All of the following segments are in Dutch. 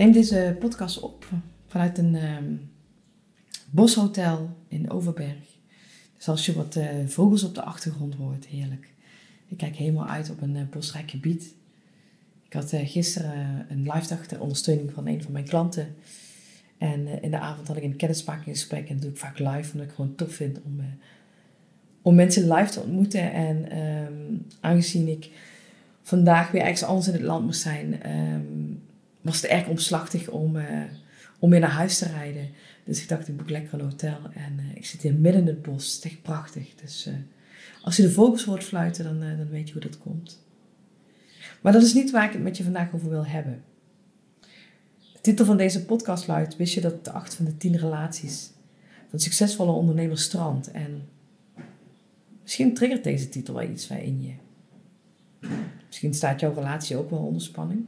Neem deze podcast op vanuit een um, boshotel in Overberg. Dus als je wat uh, vogels op de achtergrond hoort, heerlijk. Ik kijk helemaal uit op een uh, bosrijk gebied. Ik had uh, gisteren een live dag ter ondersteuning van een van mijn klanten. En in de avond had ik een kennismakingsgesprek. En dat doe ik vaak live, omdat ik gewoon tof vind om, om mensen live te ontmoeten. En um, aangezien ik vandaag weer ergens anders in het land moest zijn, um, was het erg omslachtig om, uh, om weer naar huis te rijden. Dus ik dacht, ik boek lekker een hotel. En uh, ik zit hier midden in het bos. Het is echt prachtig. Dus uh, als je de vogels hoort fluiten, dan, dan weet je hoe dat komt. Maar dat is niet waar ik het met je vandaag over wil hebben. De titel van deze podcast luidt: Wist je dat de acht van de tien relaties van succesvolle ondernemers strandt? En misschien triggert deze titel wel iets in je. Misschien staat jouw relatie ook wel onder spanning.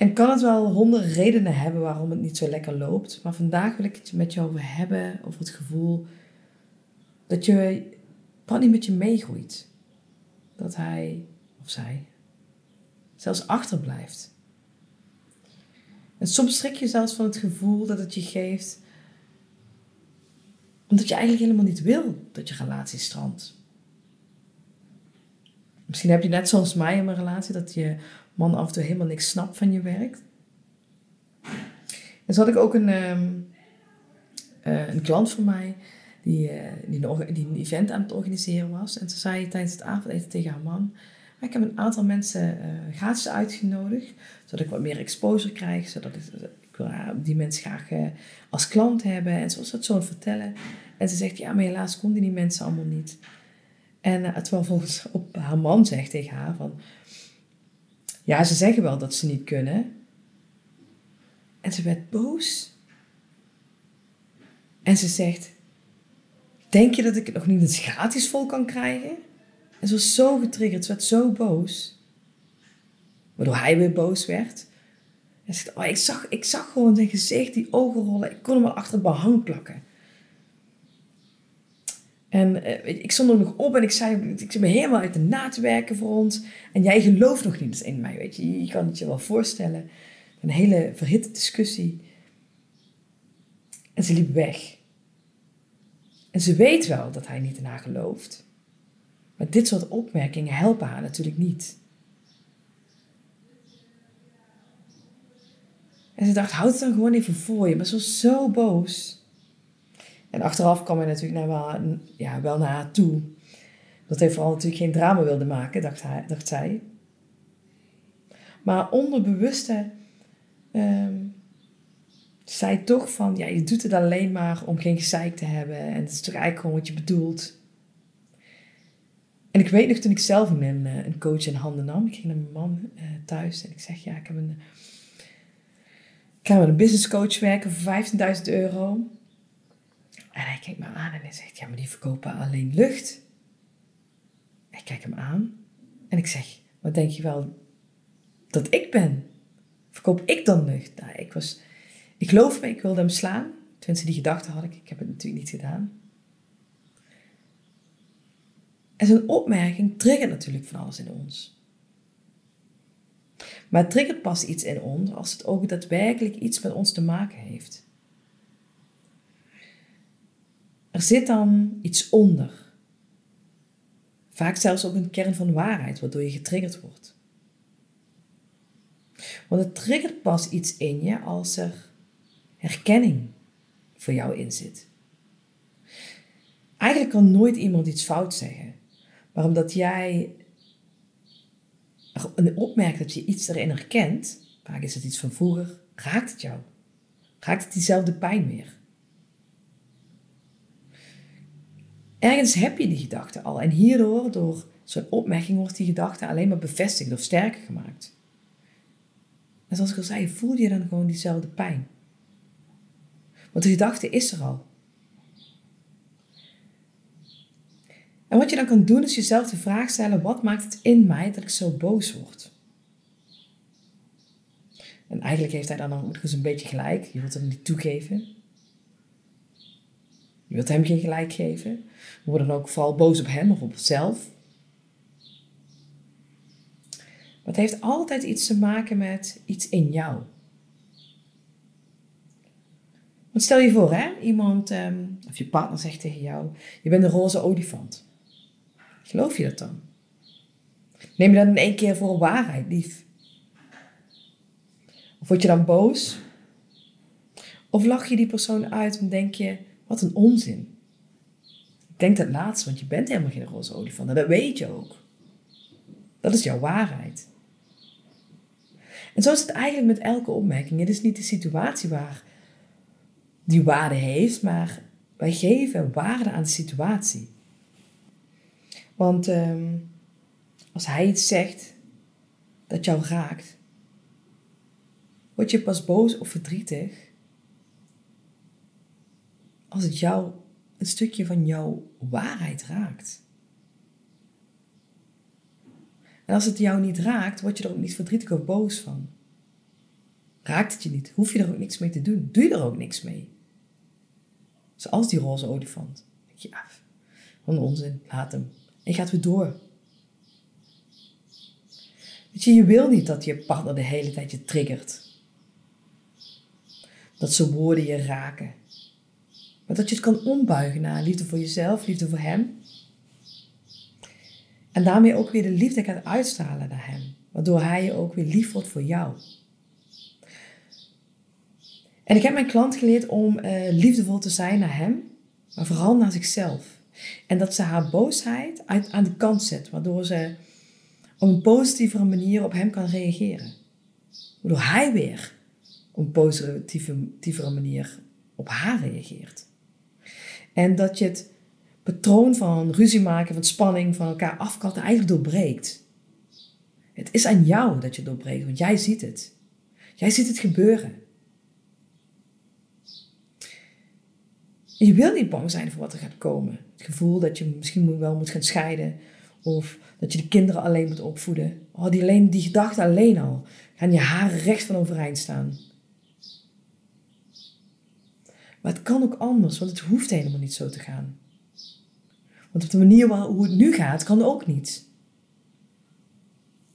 En kan het wel honderd redenen hebben waarom het niet zo lekker loopt. Maar vandaag wil ik het met je over hebben, over het gevoel dat je partner niet met je meegroeit. Dat hij of zij zelfs achterblijft. En soms schrik je zelfs van het gevoel dat het je geeft, omdat je eigenlijk helemaal niet wil dat je relatie strandt. Misschien heb je net zoals mij in mijn relatie dat je man af en toe helemaal niks snapt van je werk. En zo had ik ook een, um, uh, een klant van mij die, uh, die, een, die, event aan het organiseren was. En ze zei tijdens het avondeten tegen haar man: Ik heb een aantal mensen uh, gratis uitgenodigd, zodat ik wat meer exposure krijg, zodat ik, wil die mensen graag als klant hebben. En zo was dat zo vertellen. En ze zegt: Ja, maar helaas konden die mensen allemaal niet. En terwijl volgens op haar man zegt tegen haar van... Ja, ze zeggen wel dat ze niet kunnen. En ze werd boos. En ze zegt... Denk je dat ik het nog niet eens gratis vol kan krijgen? En ze was zo getriggerd. Ze werd zo boos. Waardoor hij weer boos werd. En ze zegt, oh, ik, zag, ik zag gewoon zijn gezicht, die ogen rollen. Ik kon hem wel achter behang plakken. En uh, ik stond er nog op en ik zei, ik ben helemaal uit de na te werken voor ons. En jij gelooft nog niet in mij, weet je. Je kan het je wel voorstellen. Een hele verhitte discussie. En ze liep weg. En ze weet wel dat hij niet in haar gelooft. Maar dit soort opmerkingen helpen haar natuurlijk niet. En ze dacht, houd het dan gewoon even voor je. Maar ze was zo boos. En achteraf kwam hij natuurlijk naar wel, ja, wel naar haar toe. Dat hij vooral natuurlijk geen drama wilde maken, dacht, hij, dacht zij. Maar onderbewuste um, zei toch van, ja, je doet het alleen maar om geen gezeik te hebben. En het is toch eigenlijk gewoon wat je bedoelt. En ik weet nog toen ik zelf een, eh, een coach in handen nam. Ik ging naar mijn man uh, thuis en ik zeg, ja, ik heb een... Ik ga met een business coach werken voor 15.000 euro. En hij kijkt me aan en hij zegt, ja, maar die verkopen alleen lucht. Ik kijk hem aan en ik zeg, wat denk je wel dat ik ben? Verkoop ik dan lucht? Nou, ik was, ik geloof me, ik wilde hem slaan. Tenminste, die gedachte had ik. Ik heb het natuurlijk niet gedaan. En zo'n opmerking triggert natuurlijk van alles in ons. Maar het triggert pas iets in ons als het ook daadwerkelijk iets met ons te maken heeft. Er zit dan iets onder. Vaak zelfs ook een kern van waarheid, waardoor je getriggerd wordt. Want het triggert pas iets in je als er herkenning voor jou in zit. Eigenlijk kan nooit iemand iets fout zeggen. Maar omdat jij opmerkt dat je iets erin herkent, vaak is het iets van vroeger, raakt het jou. Raakt het diezelfde pijn weer. Ergens heb je die gedachte al. En hierdoor, door zo'n opmerking, wordt die gedachte alleen maar bevestigd of sterker gemaakt. En zoals ik al zei, voel je dan gewoon diezelfde pijn. Want de gedachte is er al. En wat je dan kan doen is jezelf de vraag stellen: wat maakt het in mij dat ik zo boos word? En eigenlijk heeft hij dan ook eens een beetje gelijk. Je wilt hem niet toegeven. Je wilt hem geen gelijk geven. We worden dan ook vooral boos op hem of op onszelf. Maar het heeft altijd iets te maken met iets in jou. Want stel je voor, hè, iemand, ehm, of je partner zegt tegen jou: Je bent een roze olifant. Geloof je dat dan? Neem je dat in één keer voor waarheid, lief? Of word je dan boos? Of lach je die persoon uit en denk je, wat een onzin. Ik denk dat laatste, want je bent helemaal geen roze olifant. En dat weet je ook. Dat is jouw waarheid. En zo is het eigenlijk met elke opmerking. Het is niet de situatie waar die waarde heeft, maar wij geven waarde aan de situatie. Want ehm, als hij iets zegt dat jou raakt, word je pas boos of verdrietig als het jou een stukje van jouw waarheid raakt. En als het jou niet raakt, word je er ook niet verdrietig of boos van. Raakt het je niet, hoef je er ook niks mee te doen. Doe je er ook niks mee. Zoals die roze olifant. Ja, van onzin, laat hem. En gaat weer door. Weet je, je wil niet dat je partner de hele tijd je triggert. Dat zijn woorden je raken. Maar dat je het kan ombuigen naar liefde voor jezelf, liefde voor hem. En daarmee ook weer de liefde gaat uitstralen naar hem. Waardoor hij je ook weer lief wordt voor jou. En ik heb mijn klant geleerd om uh, liefdevol te zijn naar hem, maar vooral naar zichzelf. En dat ze haar boosheid uit, aan de kant zet, waardoor ze op een positievere manier op hem kan reageren. Waardoor hij weer op een positievere manier op haar reageert. En dat je het patroon van ruzie maken, van spanning, van elkaar afkatten eigenlijk doorbreekt. Het is aan jou dat je doorbreekt, want jij ziet het. Jij ziet het gebeuren. je wil niet bang zijn voor wat er gaat komen. Het gevoel dat je misschien wel moet gaan scheiden. Of dat je de kinderen alleen moet opvoeden. Oh, die, alleen, die gedachte alleen al. Gaan je haren recht van overeind staan. Maar het kan ook anders, want het hoeft helemaal niet zo te gaan. Want op de manier waar, hoe het nu gaat, kan ook niet.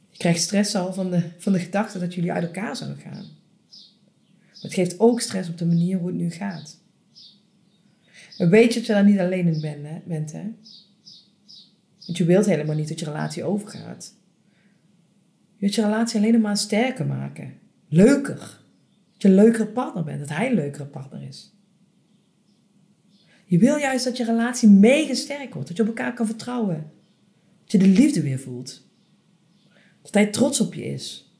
Je krijgt stress al van de, van de gedachte dat jullie uit elkaar zouden gaan. Maar het geeft ook stress op de manier hoe het nu gaat. En weet je dat je daar niet alleen in bent, hè? bent, hè? Want je wilt helemaal niet dat je relatie overgaat. Je wilt je relatie alleen maar sterker maken. Leuker. Dat je een leukere partner bent. Dat hij een leukere partner is. Je wil juist dat je relatie mega sterk wordt. Dat je op elkaar kan vertrouwen. Dat je de liefde weer voelt. Dat hij trots op je is.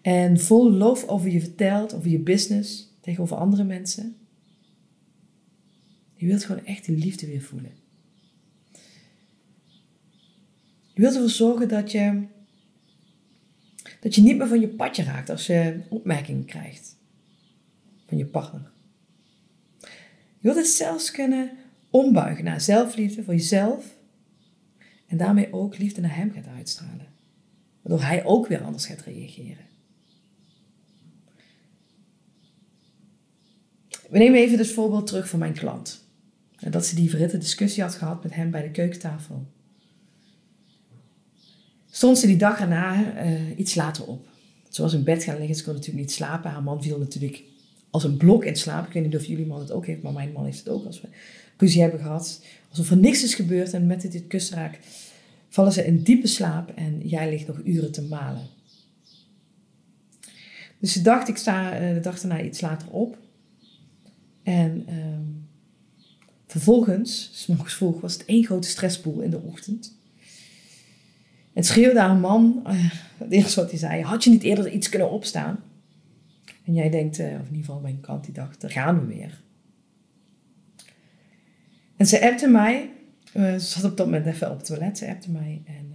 En vol lof over je vertelt, over je business, tegenover andere mensen. Je wilt gewoon echt die liefde weer voelen. Je wilt ervoor zorgen dat je, dat je niet meer van je padje raakt als je opmerkingen krijgt van je partner. Je wilt het zelfs kunnen ombuigen naar zelfliefde voor jezelf en daarmee ook liefde naar hem gaat uitstralen. Waardoor hij ook weer anders gaat reageren. We nemen even het voorbeeld terug van mijn klant dat ze die verhitte discussie had gehad met hem bij de keukentafel. Stond ze die dag erna uh, iets later op. Ze was in bed gaan liggen, ze kon natuurlijk niet slapen. Haar man viel natuurlijk als een blok in slaap. Ik weet niet of jullie man het ook heeft, maar mijn man heeft het ook als we ruzie hebben gehad. Alsof er niks is gebeurd en met dit kusraak vallen ze in diepe slaap en jij ligt nog uren te malen. Dus ze dacht, ik sta uh, de dag daarna iets later op. En uh, Vervolgens, s vroeg, was het één grote stresspoel in de ochtend. En schreeuwde haar man, uh, het eerste wat hij zei, had je niet eerder iets kunnen opstaan? En jij denkt, uh, of in ieder geval mijn kant, die dacht, gaan we weer. En ze appte mij, uh, ze zat op dat moment even op het toilet, ze appte mij en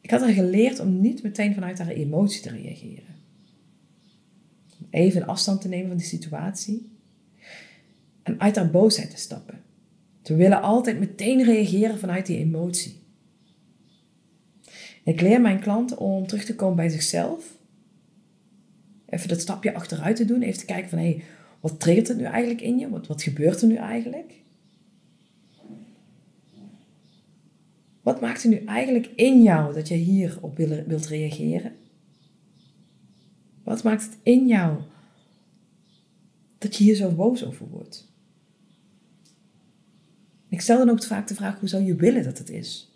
ik Ik had haar geleerd om niet meteen vanuit haar emotie te reageren. Even afstand te nemen van die situatie. En uit haar boosheid te stappen. We willen altijd meteen reageren vanuit die emotie. ik leer mijn klanten om terug te komen bij zichzelf. Even dat stapje achteruit te doen. Even te kijken van, hé, hey, wat triggert het nu eigenlijk in je? Wat, wat gebeurt er nu eigenlijk? Wat maakt er nu eigenlijk in jou dat je hierop wilt reageren? Wat maakt het in jou dat je hier zo boos over wordt? Ik stel dan ook vaak de vraag, hoe zou je willen dat het is?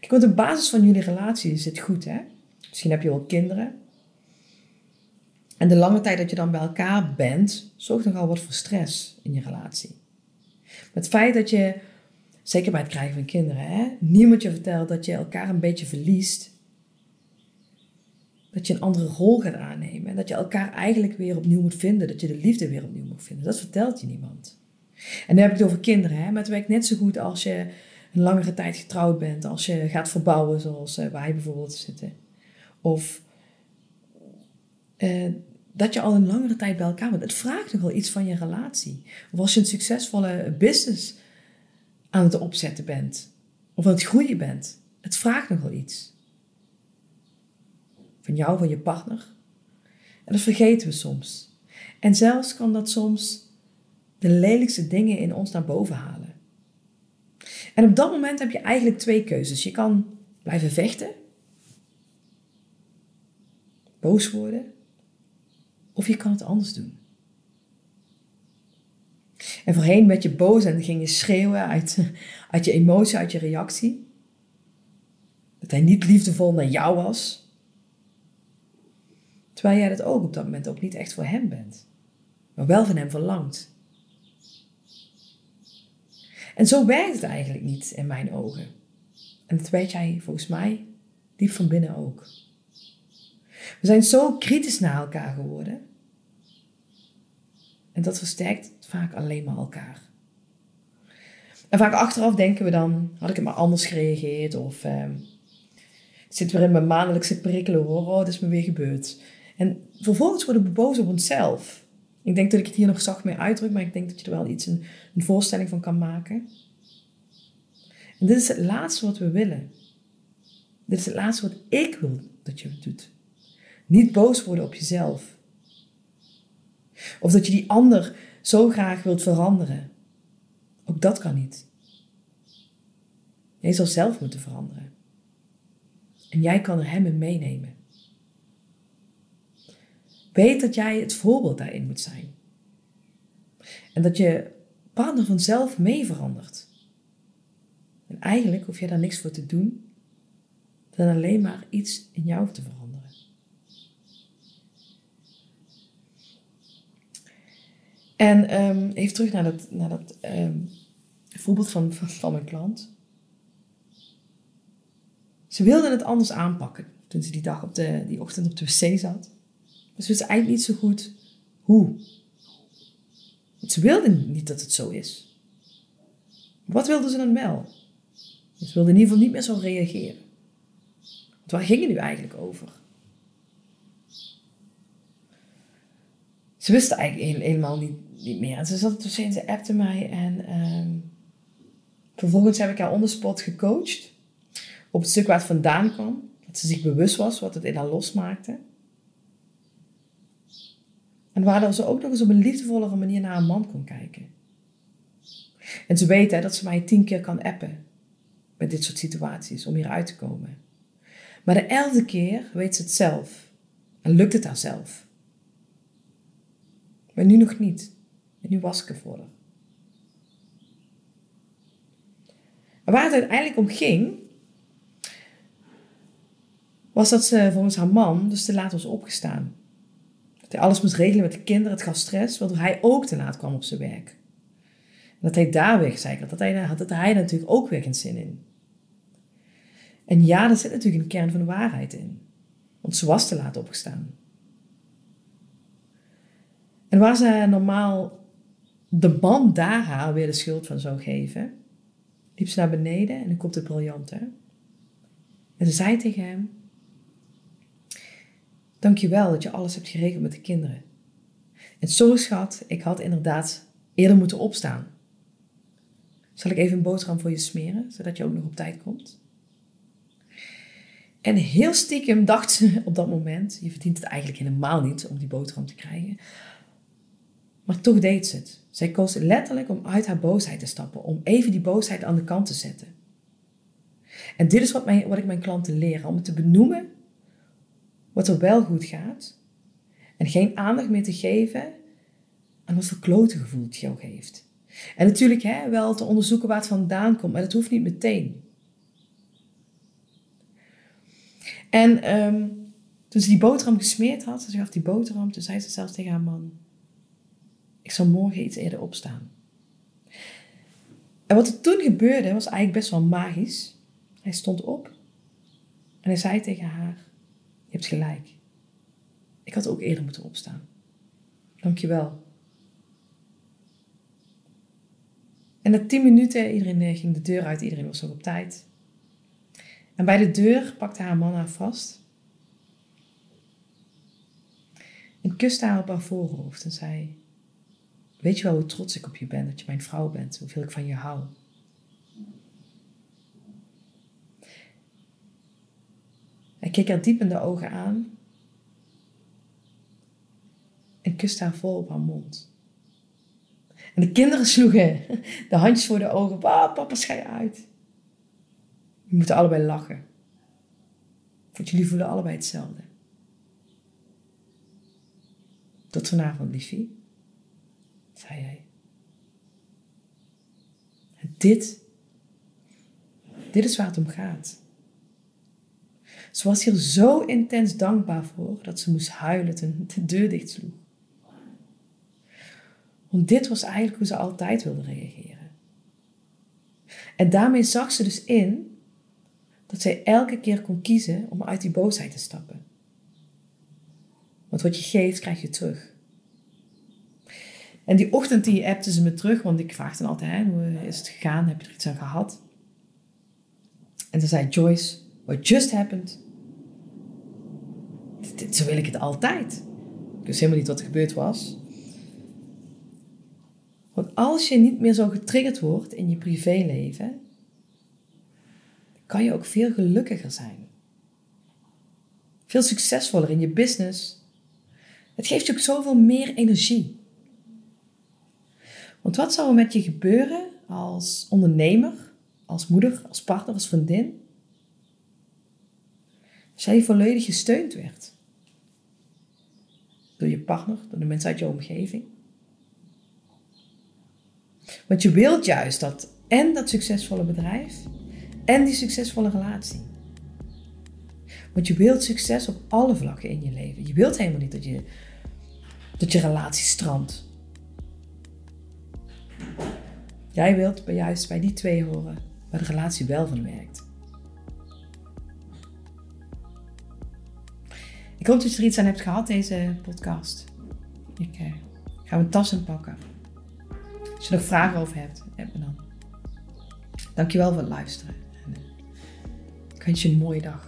Kijk, want de basis van jullie relatie zit goed, hè? Misschien heb je wel kinderen. En de lange tijd dat je dan bij elkaar bent, zorgt nogal wat voor stress in je relatie. Het feit dat je, zeker bij het krijgen van kinderen, hè, niemand je vertelt dat je elkaar een beetje verliest. Dat je een andere rol gaat aannemen. En dat je elkaar eigenlijk weer opnieuw moet vinden. Dat je de liefde weer opnieuw moet vinden. Dat vertelt je niemand. En dan heb ik het over kinderen. Hè? Maar het werkt net zo goed als je een langere tijd getrouwd bent. Als je gaat verbouwen zoals uh, wij bijvoorbeeld zitten. Of uh, dat je al een langere tijd bij elkaar bent. Het vraagt nogal iets van je relatie. Of als je een succesvolle business aan het opzetten bent. Of aan het groeien bent. Het vraagt nogal iets. Van jou, van je partner. En dat vergeten we soms. En zelfs kan dat soms de lelijkste dingen in ons naar boven halen. En op dat moment heb je eigenlijk twee keuzes. Je kan blijven vechten. Boos worden of je kan het anders doen. En voorheen werd je boos en ging je schreeuwen uit, uit je emotie, uit je reactie. Dat hij niet liefdevol naar jou was. Terwijl jij dat ook op dat moment ook niet echt voor hem bent. Maar wel van hem verlangt. En zo werkt het eigenlijk niet in mijn ogen. En dat weet jij volgens mij diep van binnen ook. We zijn zo kritisch naar elkaar geworden. En dat versterkt vaak alleen maar elkaar. En vaak achteraf denken we dan, had ik het maar anders gereageerd of ik zit weer in mijn maandelijkse prikkelen hoor, oh, dat is me weer gebeurd. En vervolgens worden we boos op onszelf. Ik denk dat ik het hier nog zacht mee uitdruk, maar ik denk dat je er wel iets een, een voorstelling van kan maken. En dit is het laatste wat we willen. Dit is het laatste wat ik wil dat je doet. Niet boos worden op jezelf. Of dat je die ander zo graag wilt veranderen. Ook dat kan niet. Jij zal zelf moeten veranderen. En jij kan er hem in meenemen. Weet dat jij het voorbeeld daarin moet zijn. En dat je partner vanzelf mee verandert. En eigenlijk hoef je daar niks voor te doen, dan alleen maar iets in jou te veranderen. En um, even terug naar dat, naar dat um, voorbeeld van, van, mijn klant. Ze wilde het anders aanpakken toen ze die dag op de, die ochtend op de wc zat. Maar ze wist eigenlijk niet zo goed hoe. Ze wilde niet dat het zo is. Wat wilde ze dan wel? Ze wilde in ieder geval niet meer zo reageren. Want waar ging het nu eigenlijk over? Ze wist eigenlijk helemaal niet, niet meer. En ze zat en ze appte mij. En um, vervolgens heb ik haar on spot gecoacht. Op het stuk waar het vandaan kwam. Dat ze zich bewust was wat het in haar losmaakte. En waar ze ook nog eens op een liefdevollere manier naar een man kon kijken. En ze weet hè, dat ze mij tien keer kan appen. Met dit soort situaties. Om hieruit te komen. Maar de elfde keer weet ze het zelf. En lukt het haar zelf. Maar nu nog niet. En nu was ik. Maar waar het uiteindelijk om ging, was dat ze volgens haar man dus te laat was opgestaan. Dat hij alles moest regelen met de kinderen, het gaf stress, waardoor hij ook te laat kwam op zijn werk. En dat hij daar gezegd dat hij, had dat hij natuurlijk ook weer geen zin in. En ja, er zit natuurlijk een kern van de waarheid in. Want ze was te laat opgestaan. En waar ze normaal de man daar haar weer de schuld van zou geven, liep ze naar beneden en dan komt het briljant, hè. En ze zei tegen hem, dankjewel dat je alles hebt geregeld met de kinderen. En sorry schat, ik had inderdaad eerder moeten opstaan. Zal ik even een boterham voor je smeren, zodat je ook nog op tijd komt? En heel stiekem dacht ze op dat moment, je verdient het eigenlijk helemaal niet om die boterham te krijgen. Maar toch deed ze het. Zij koos letterlijk om uit haar boosheid te stappen, om even die boosheid aan de kant te zetten. En dit is wat, wat ik mijn klanten leer, om het te benoemen wat er wel goed gaat en geen aandacht meer te geven aan wat voor klote gevoel het jou geeft. En natuurlijk hè, wel te onderzoeken waar het vandaan komt, maar dat hoeft niet meteen. En um, toen ze die boterham gesmeerd had, ze gaf die boterham, toen zei ze zelfs tegen haar man, ik zal morgen iets eerder opstaan. En wat er toen gebeurde was eigenlijk best wel magisch. Hij stond op en hij zei tegen haar, je hebt gelijk. Ik had ook eerder moeten opstaan. Dankjewel. En na tien minuten, iedereen eh, ging de deur uit, iedereen was ook op tijd. En bij de deur pakte haar man haar vast. En kuste haar op haar voorhoofd en zei: Weet je wel hoe trots ik op je ben, dat je mijn vrouw bent, hoeveel ik van je hou. Hij keek haar diep in de ogen aan en kuste haar vol op haar mond. En de kinderen sloegen de handjes voor de ogen. Papa, papa, schei uit. We moeten allebei lachen. Want jullie voelen allebei hetzelfde. Tot vanavond, liefie, zei hij. Dit, dit is waar het om gaat. Ze was hier zo intens dankbaar voor dat ze moest huilen toen de deur dicht sloeg. Want dit was eigenlijk hoe ze altijd wilde reageren. En daarmee zag ze dus in dat zij elke keer kon kiezen om uit die boosheid te stappen. Want wat je geeft, krijg je terug. En die ochtend die appte ze me terug, want ik vraag dan altijd, hoe is het gegaan? Heb je er iets aan gehad? En ze zei Joyce, what just happened? Zo wil ik het altijd. Ik wist helemaal niet wat er gebeurd was. Want als je niet meer zo getriggerd wordt in je privéleven, kan je ook veel gelukkiger zijn. Veel succesvoller in je business. Het geeft je ook zoveel meer energie. Want wat zou er met je gebeuren als ondernemer, als moeder, als partner, als vriendin? Als jij volledig gesteund werd. Door je partner, door de mensen uit je omgeving. Want je wilt juist dat en dat succesvolle bedrijf en die succesvolle relatie. Want je wilt succes op alle vlakken in je leven. Je wilt helemaal niet dat je, dat je relatie strandt. Jij wilt juist bij die twee horen waar de relatie wel van werkt. Ik hoop dat je er iets aan hebt gehad, deze podcast. Ik eh, ga mijn tas inpakken. Als je nog vragen over hebt, heb me dan. Dankjewel voor het luisteren. En, uh, ik wens je een mooie dag.